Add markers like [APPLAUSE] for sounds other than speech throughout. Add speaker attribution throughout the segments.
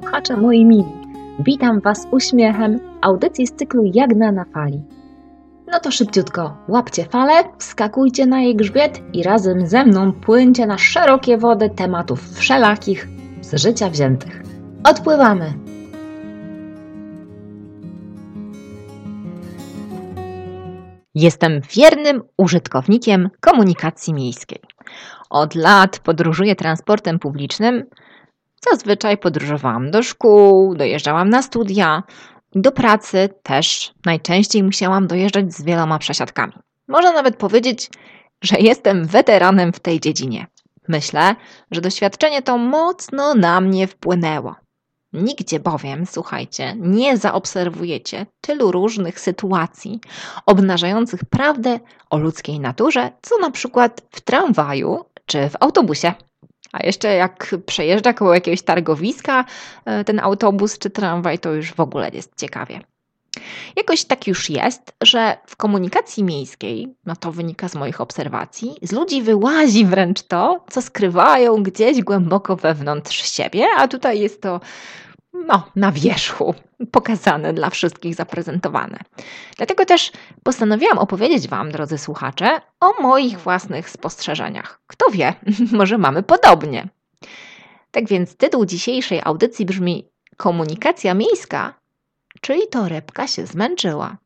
Speaker 1: słuchacze moi mili. Witam Was uśmiechem audycji z cyklu Jagna na fali. No to szybciutko, łapcie falę, wskakujcie na jej grzbiet i razem ze mną płyńcie na szerokie wody tematów wszelakich z życia wziętych. Odpływamy! Jestem wiernym użytkownikiem komunikacji miejskiej. Od lat podróżuję transportem publicznym. Zazwyczaj podróżowałam do szkół, dojeżdżałam na studia, do pracy też najczęściej musiałam dojeżdżać z wieloma przesiadkami. Można nawet powiedzieć, że jestem weteranem w tej dziedzinie. Myślę, że doświadczenie to mocno na mnie wpłynęło. Nigdzie bowiem, słuchajcie, nie zaobserwujecie tylu różnych sytuacji obnażających prawdę o ludzkiej naturze, co na przykład w tramwaju czy w autobusie. A jeszcze jak przejeżdża koło jakiegoś targowiska e, ten autobus czy tramwaj, to już w ogóle jest ciekawie. Jakoś tak już jest, że w komunikacji miejskiej, no to wynika z moich obserwacji, z ludzi wyłazi wręcz to, co skrywają gdzieś głęboko wewnątrz siebie, a tutaj jest to no, na wierzchu, pokazane dla wszystkich, zaprezentowane. Dlatego też postanowiłam opowiedzieć Wam, drodzy słuchacze, o moich własnych spostrzeżeniach. Kto wie, [LAUGHS] może mamy podobnie. Tak więc tytuł dzisiejszej audycji brzmi Komunikacja miejska, czyli torebka się zmęczyła.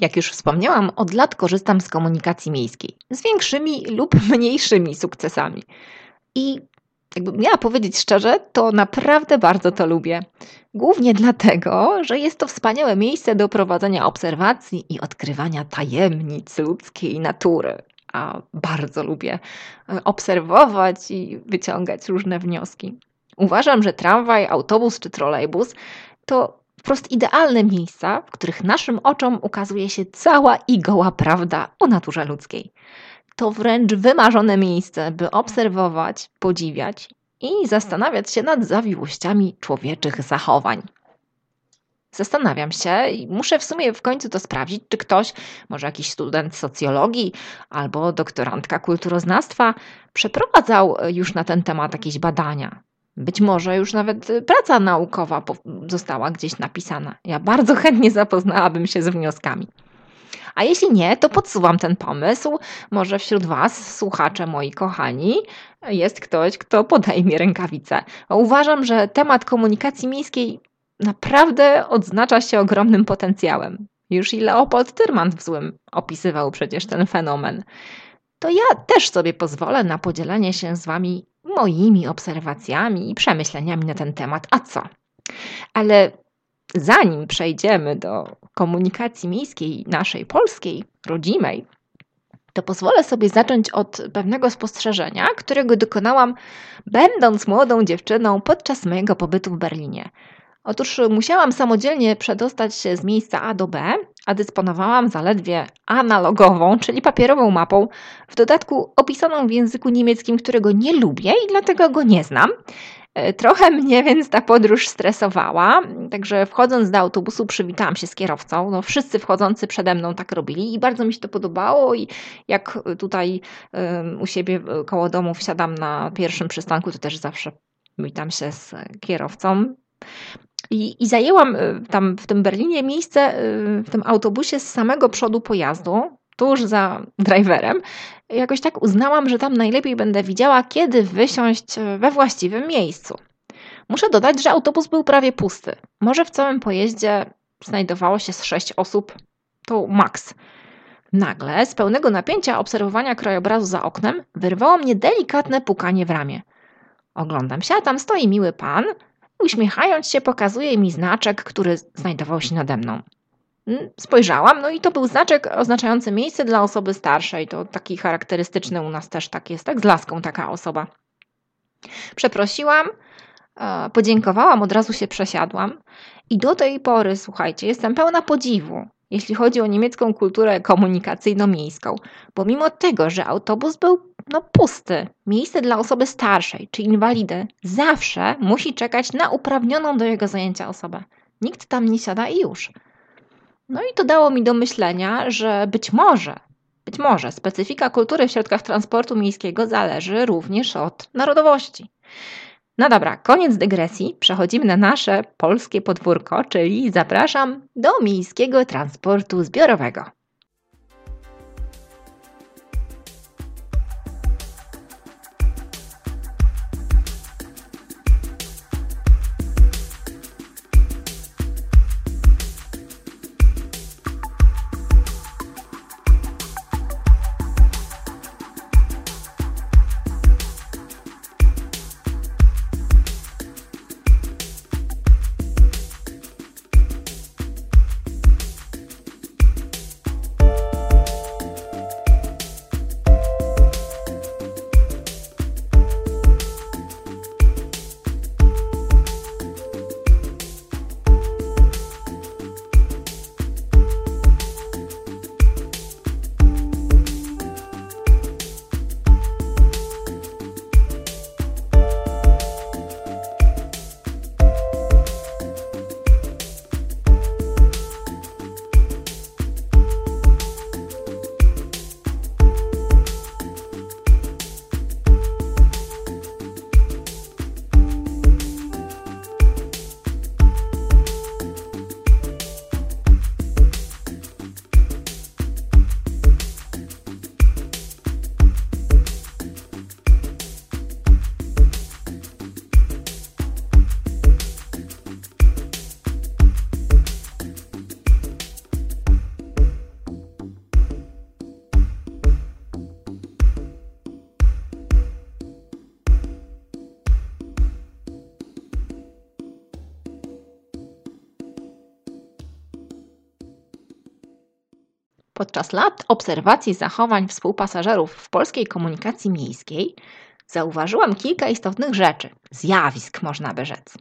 Speaker 1: Jak już wspomniałam, od lat korzystam z komunikacji miejskiej z większymi lub [LAUGHS] mniejszymi sukcesami. I jakby miała powiedzieć szczerze, to naprawdę bardzo to lubię. Głównie dlatego, że jest to wspaniałe miejsce do prowadzenia obserwacji i odkrywania tajemnic ludzkiej natury. A bardzo lubię e, obserwować i wyciągać różne wnioski. Uważam, że tramwaj, autobus czy trolejbus to wprost idealne miejsca, w których naszym oczom ukazuje się cała i goła prawda o naturze ludzkiej. To wręcz wymarzone miejsce, by obserwować, podziwiać i zastanawiać się nad zawiłościami człowieczych zachowań. Zastanawiam się i muszę w sumie w końcu to sprawdzić, czy ktoś, może jakiś student socjologii albo doktorantka kulturoznawstwa, przeprowadzał już na ten temat jakieś badania. Być może już nawet y, praca naukowa została gdzieś napisana. Ja bardzo [LAUGHS] chętnie zapoznałabym się z wnioskami. A jeśli nie, to podsuwam ten pomysł. Może wśród Was, słuchacze moi kochani, jest ktoś, kto podejmie rękawice. Uważam, że temat komunikacji miejskiej naprawdę odznacza się ogromnym potencjałem. Już i Leopold Tyrman w złym opisywał przecież ten fenomen. To ja też sobie pozwolę na podzielenie się z Wami moimi obserwacjami i przemyśleniami na ten temat. A co? Ale zanim przejdziemy do komunikacji miejskiej naszej polskiej, rodzimej, to pozwolę sobie zacząć od pewnego spostrzeżenia, którego dokonałam będąc młodą dziewczyną podczas mojego pobytu w Berlinie. Otóż musiałam samodzielnie przedostać się z miejsca A do B, a dysponowałam zaledwie analogową, czyli papierową mapą, w dodatku opisaną w języku niemieckim, którego nie lubię i dlatego go nie znam. E, trochę mnie więc ta podróż stresowała, także wchodząc do autobusu przywitałam się z kierowcą. No, wszyscy wchodzący przede mną tak robili i bardzo mi się to podobało i jak tutaj u siebie koło domu wsiadam na pierwszym przystanku, to też zawsze witam się z kierowcą. I, I, zajęłam y, tam w tym Berlinie miejsce y, w tym autobusie z samego przodu pojazdu, tuż za driverem. Jakoś tak uznałam, że tam najlepiej będę widziała, kiedy wysiąść y, we właściwym miejscu. Muszę dodać, że autobus był prawie pusty. Może w całym pojeździe znajdowało się z sześć osób. To maks. Nagle, z pełnego napięcia obserwowania krajobrazu za oknem, wyrwało mnie delikatne pukanie w ramię. Oglądam się, a tam stoi miły pan – Uśmiechając się, pokazuje mi znaczek, który znajdował się nade mną. Mm, spojrzałam, no i to był znaczek oznaczający miejsce dla osoby starszej. To taki charakterystyczny u nas też tak jest, tak z laską taka osoba. Przeprosiłam, e, podziękowałam, od razu się przesiadłam i do tej pory, słuchajcie, jestem pełna podziwu, jeśli chodzi o niemiecką kulturę komunikacyjno-miejską, bo mimo tego, że autobus był no, pusty. Miejsce dla osoby starszej czy inwalidy zawsze musi czekać na uprawnioną do jego zajęcia osobę. Nikt tam nie siada i już. No i to dało mi do myślenia, że być może, być może specyfika kultury w środkach transportu miejskiego zależy również od narodowości. No dobra, koniec dygresji. Przechodzimy na nasze polskie podwórko, czyli zapraszam do miejskiego transportu zbiorowego. Podczas lat obserwacji zachowań współpasażerów w polskiej komunikacji miejskiej zauważyłam kilka istotnych rzeczy, zjawisk można by rzec.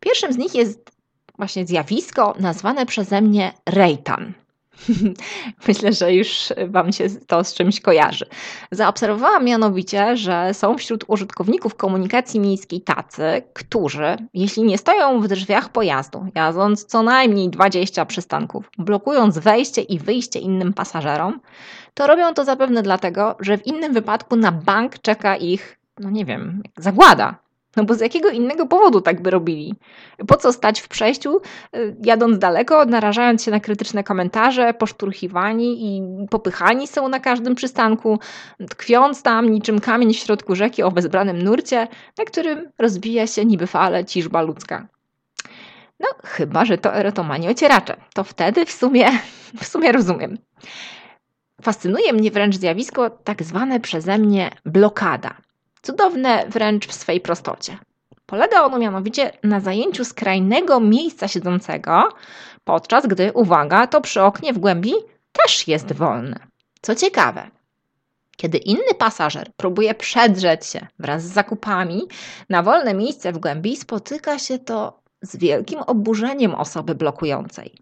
Speaker 1: Pierwszym z nich jest właśnie zjawisko nazwane przeze mnie rejtan – [LAUGHS] Myślę, że już Wam się to z czymś kojarzy. Zaobserwowałam mianowicie, że są wśród użytkowników komunikacji miejskiej tacy, którzy, jeśli nie stoją w drzwiach pojazdu, jadąc co najmniej 20 przystanków, blokując wejście i wyjście innym pasażerom, to robią to zapewne dlatego, że w innym wypadku na bank czeka ich, no nie wiem, zagłada, no bo z jakiego innego powodu tak by robili? Po co stać w przejściu, y, jadąc daleko, narażając się na krytyczne komentarze, poszturchiwani i popychani są na każdym przystanku, tkwiąc tam niczym kamień w środku rzeki o bezbranym nurcie, na którym rozbija się niby fale ciżba ludzka. No, chyba, że to erotomani ocieracze. To wtedy w sumie, [LAUGHS] w sumie rozumiem. Fascynuje mnie wręcz zjawisko tak zwane przeze mnie blokada – Cudowne wręcz w swej prostocie. Polega ono mianowicie na zajęciu skrajnego miejsca siedzącego, podczas gdy, uwaga, to przy oknie w głębi też jest wolne. Co ciekawe, kiedy inny pasażer próbuje przedrzeć się wraz z zakupami na wolne miejsce w głębi, spotyka się to z wielkim oburzeniem osoby blokującej.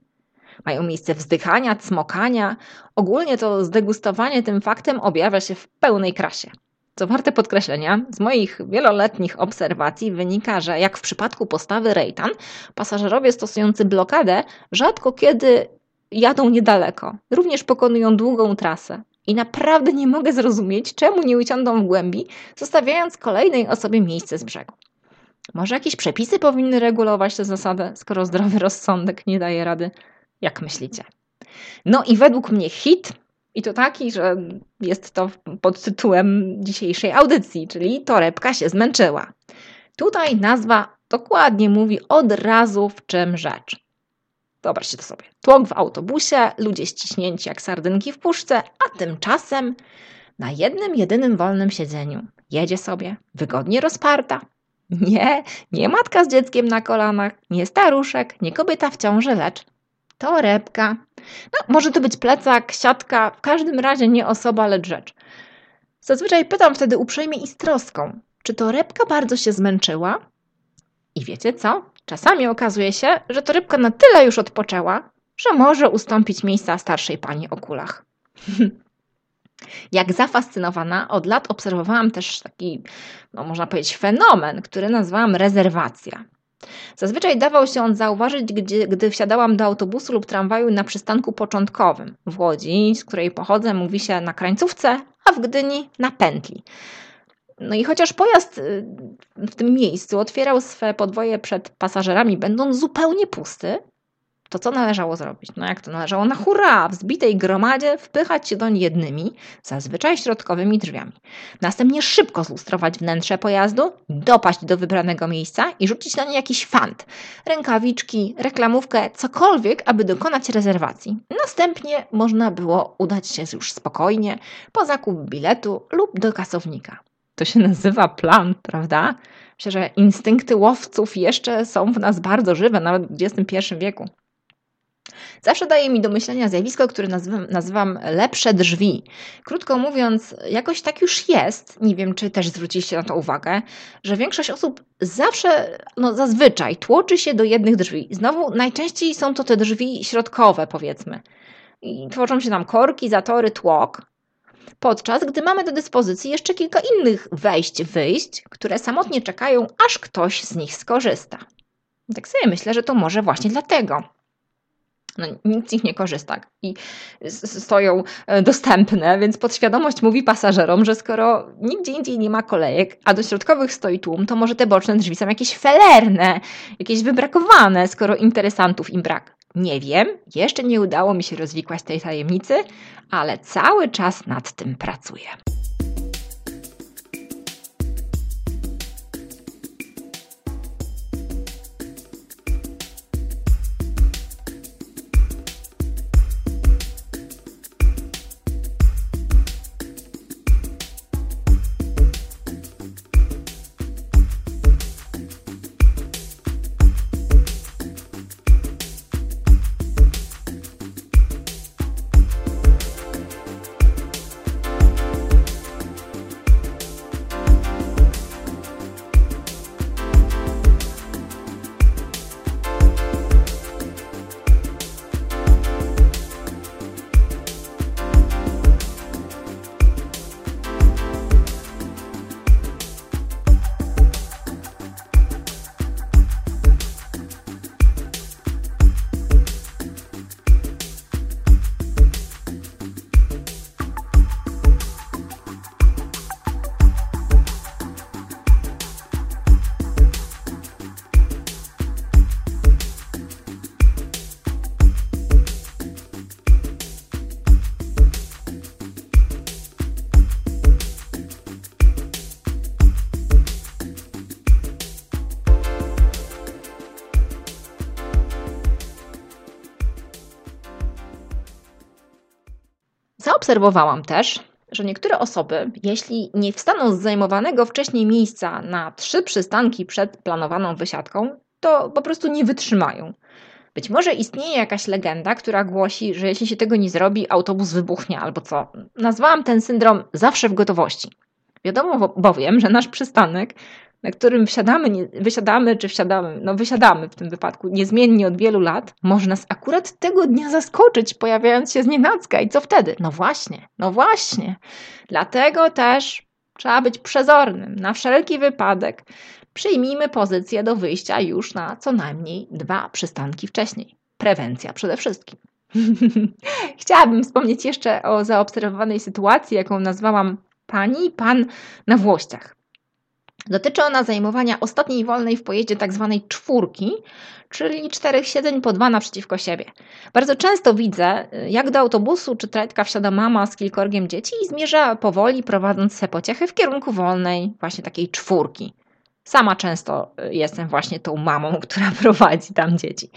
Speaker 1: Mają miejsce wzdychania, cmokania. Ogólnie to zdegustowanie tym faktem objawia się w pełnej krasie. Co warte podkreślenia, z moich wieloletnich obserwacji wynika, że jak w przypadku postawy Rejtan, pasażerowie stosujący blokadę rzadko kiedy jadą niedaleko, również pokonują długą trasę. I naprawdę nie mogę zrozumieć, czemu nie usiądą w głębi, zostawiając kolejnej osobie miejsce z brzegu. Może jakieś przepisy powinny regulować tę zasadę, skoro zdrowy rozsądek nie daje rady? Jak myślicie? No i według mnie hit i to taki, że jest to pod tytułem dzisiejszej audycji, czyli torebka się zmęczyła. Tutaj nazwa dokładnie mówi od razu w czym rzecz. Wyobraźcie to sobie. Tłok w autobusie, ludzie ściśnięci jak sardynki w puszce, a tymczasem na jednym, jedynym wolnym siedzeniu jedzie sobie, wygodnie rozparta. Nie, nie matka z dzieckiem na kolanach, nie staruszek, nie kobieta w ciąży, lecz torebka. No, może to być plecak, siatka, w każdym razie nie osoba, lecz rzecz. Zazwyczaj pytam wtedy uprzejmie i z troską, czy torebka bardzo się zmęczyła? I wiecie co? Czasami okazuje się, że torebka na tyle już odpoczęła, że może ustąpić miejsca starszej pani o kulach. [LAUGHS] Jak zafascynowana, od lat obserwowałam też taki, no można powiedzieć, fenomen, który nazwałam rezerwacja. Zazwyczaj dawał się on zauważyć, gdy, gdy wsiadałam do autobusu lub tramwaju na przystanku początkowym. W Łodzi, z której pochodzę, mówi się na krańcówce, a w Gdyni na pętli. No i chociaż pojazd y, w tym miejscu otwierał swe podwoje przed pasażerami, będąc zupełnie pusty, to co należało zrobić? No jak to należało? Na hurra! W zbitej gromadzie wpychać się doń jednymi, zazwyczaj środkowymi drzwiami. Następnie szybko zlustrować wnętrze pojazdu, dopaść do wybranego miejsca i rzucić na nie jakiś fant, rękawiczki, reklamówkę, cokolwiek, aby dokonać rezerwacji. Następnie można było udać się już spokojnie po zakup biletu lub do kasownika. To się nazywa plan, prawda? Myślę, że instynkty łowców jeszcze są w nas bardzo żywe, nawet w XXI wieku. Zawsze daje mi do myślenia zjawisko, które nazywam, nazywam lepsze drzwi. Krótko mówiąc, jakoś tak już jest, nie wiem czy też zwróciliście na to uwagę, że większość osób zawsze, no zazwyczaj tłoczy się do jednych drzwi. Znowu najczęściej są to te drzwi środkowe, powiedzmy. I tworzą się tam korki, zatory, tłok. Podczas gdy mamy do dyspozycji jeszcze kilka innych wejść, wyjść, które samotnie czekają, aż ktoś z nich skorzysta. Tak sobie myślę, że to może właśnie dlatego no, nikt z nich nie korzysta i stoją e, dostępne, więc podświadomość mówi pasażerom, że skoro nigdzie indziej nie ma kolejek, a do środkowych stoi tłum, to może te boczne drzwi są jakieś felerne, jakieś wybrakowane, skoro interesantów im brak. Nie wiem, jeszcze nie udało mi się rozwikłać tej tajemnicy, ale cały czas nad tym pracuję. Zaobserwowałam też, że niektóre osoby, jeśli nie wstaną z zajmowanego wcześniej miejsca na trzy przystanki przed planowaną wysiadką, to po prostu nie wytrzymają. Być może istnieje jakaś legenda, która głosi, że jeśli się tego nie zrobi, autobus wybuchnie albo co. Nazwałam ten syndrom zawsze w gotowości. Wiadomo bowiem, że nasz przystanek na którym wsiadamy, nie, wysiadamy czy wsiadamy, no wysiadamy w tym wypadku niezmiennie od wielu lat, może nas akurat tego dnia zaskoczyć, pojawiając się z nienacka. I co wtedy? No właśnie, no właśnie. Dlatego też trzeba być przezornym. Na wszelki wypadek przyjmijmy pozycję do wyjścia już na co najmniej dwa przystanki wcześniej. Prewencja przede wszystkim. [LAUGHS] Chciałabym wspomnieć jeszcze o zaobserwowanej sytuacji, jaką nazwałam pani i pan na Włościach. Dotyczy ona zajmowania ostatniej wolnej w pojeździe tak zwanej czwórki, czyli czterech siedzeń po dwa naprzeciwko siebie. Bardzo często widzę, jak do autobusu czy trajtka wsiada mama z kilkorgiem dzieci i zmierza powoli, prowadząc se pociechy w kierunku wolnej, właśnie takiej czwórki. Sama często y, jestem właśnie tą mamą, [LAUGHS] która prowadzi tam dzieci.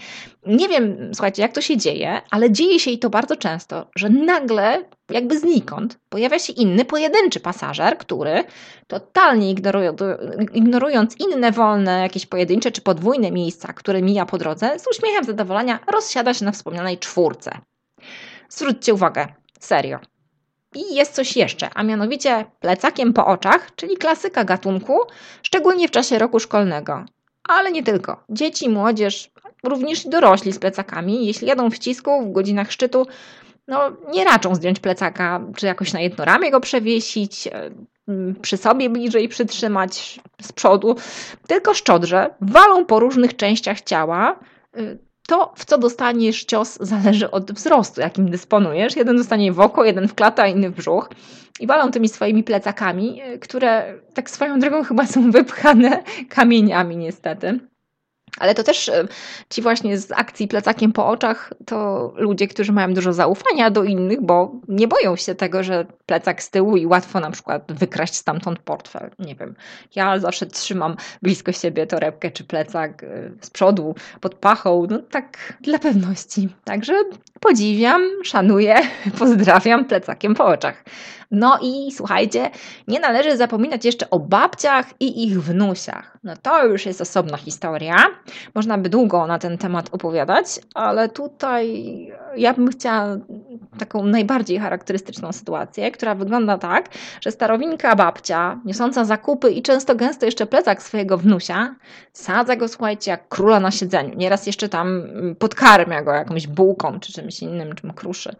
Speaker 1: Nie wiem, słuchajcie, jak to się dzieje, ale dzieje się i to bardzo często, że nagle, jakby znikąd, pojawia się inny, pojedynczy pasażer, który totalnie ignorując inne wolne, jakieś pojedyncze czy podwójne miejsca, które mija po drodze, z uśmiechem zadowolenia rozsiada się na wspomnianej czwórce. Zwróćcie uwagę, serio. I jest coś jeszcze, a mianowicie plecakiem po oczach, czyli klasyka gatunku, szczególnie w czasie roku szkolnego. Ale nie tylko. Dzieci, młodzież, również dorośli z plecakami, jeśli jadą w ścisku w godzinach szczytu, no nie raczą zdjąć plecaka, czy jakoś na jedno ramię go przewiesić, e, przy sobie bliżej przytrzymać z przodu, tylko szczodrze walą po różnych częściach ciała, y, to, w co dostaniesz cios, zależy od wzrostu, jakim dysponujesz. Jeden dostanie w oko, jeden w klatę, a inny w brzuch. I walą tymi swoimi plecakami, y, które tak swoją drogą chyba są wypchane [LAUGHS] kamieniami, niestety. Ale to też e, ci właśnie z akcji plecakiem po oczach to ludzie, którzy mają dużo zaufania do innych, bo nie boją się tego, że plecak z tyłu i łatwo na przykład wykraść stamtąd portfel. Nie wiem. Ja zawsze trzymam blisko siebie torebkę czy plecak e, z przodu, pod pachą, no tak dla pewności. Także podziwiam, szanuję, [LAUGHS] pozdrawiam plecakiem po oczach. No i słuchajcie, nie należy zapominać jeszcze o babciach i ich wnusiach. No to już jest osobna historia. Można by długo na ten temat opowiadać, ale tutaj ja bym chciała taką najbardziej charakterystyczną sytuację, która wygląda tak, że starowinka babcia, niosąca zakupy i często gęsto jeszcze plecak swojego wnusia, sadza go, słuchajcie, jak króla na siedzeniu. Nieraz jeszcze tam podkarmia go jakąś bułką czy czymś innym, czym kruszy.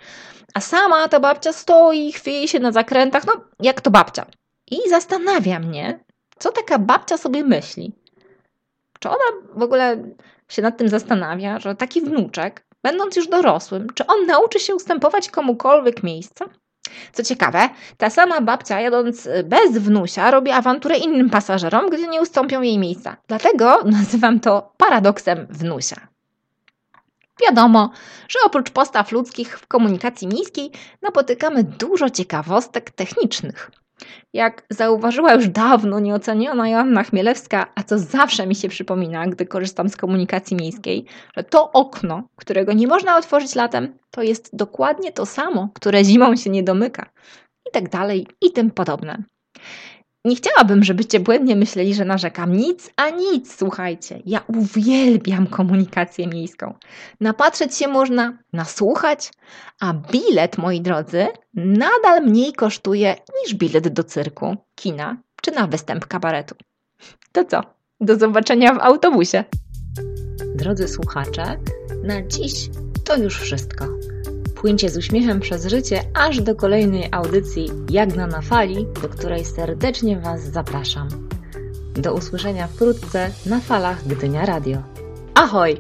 Speaker 1: A sama ta babcia stoi, chwieje się na zakrętach, no jak to babcia. I zastanawia mnie, co taka babcia sobie myśli. Czy ona w ogóle się nad tym zastanawia, że taki wnuczek, będąc już dorosłym, czy on nauczy się ustępować komukolwiek miejsca? Co ciekawe, ta sama babcia, jadąc bez wnusia, robi awanturę innym pasażerom, gdy nie ustąpią jej miejsca. Dlatego [LAUGHS] nazywam to paradoksem wnusia. Wiadomo, że oprócz postaw ludzkich w komunikacji miejskiej napotykamy dużo ciekawostek technicznych. Jak zauważyła już dawno nieoceniona Joanna Chmielewska, a co zawsze mi się przypomina, gdy korzystam z komunikacji miejskiej, że to okno, którego nie można otworzyć latem, to jest dokładnie to samo, które zimą się nie domyka. I tak dalej, i tym podobne. Nie chciałabym, żebyście błędnie myśleli, że narzekam. Nic, a nic, słuchajcie. Ja uwielbiam komunikację miejską. Napatrzeć się można, nasłuchać, a bilet, moi drodzy, nadal mniej kosztuje niż bilet do cyrku, kina czy na występ kabaretu. To co? Do zobaczenia w autobusie. Drodzy słuchacze, na dziś to już wszystko. Płyńcie z uśmiechem przez życie aż do kolejnej audycji Jagna na fali, do której serdecznie Was zapraszam. Do usłyszenia wkrótce na falach Gdynia Radio. Ahoj!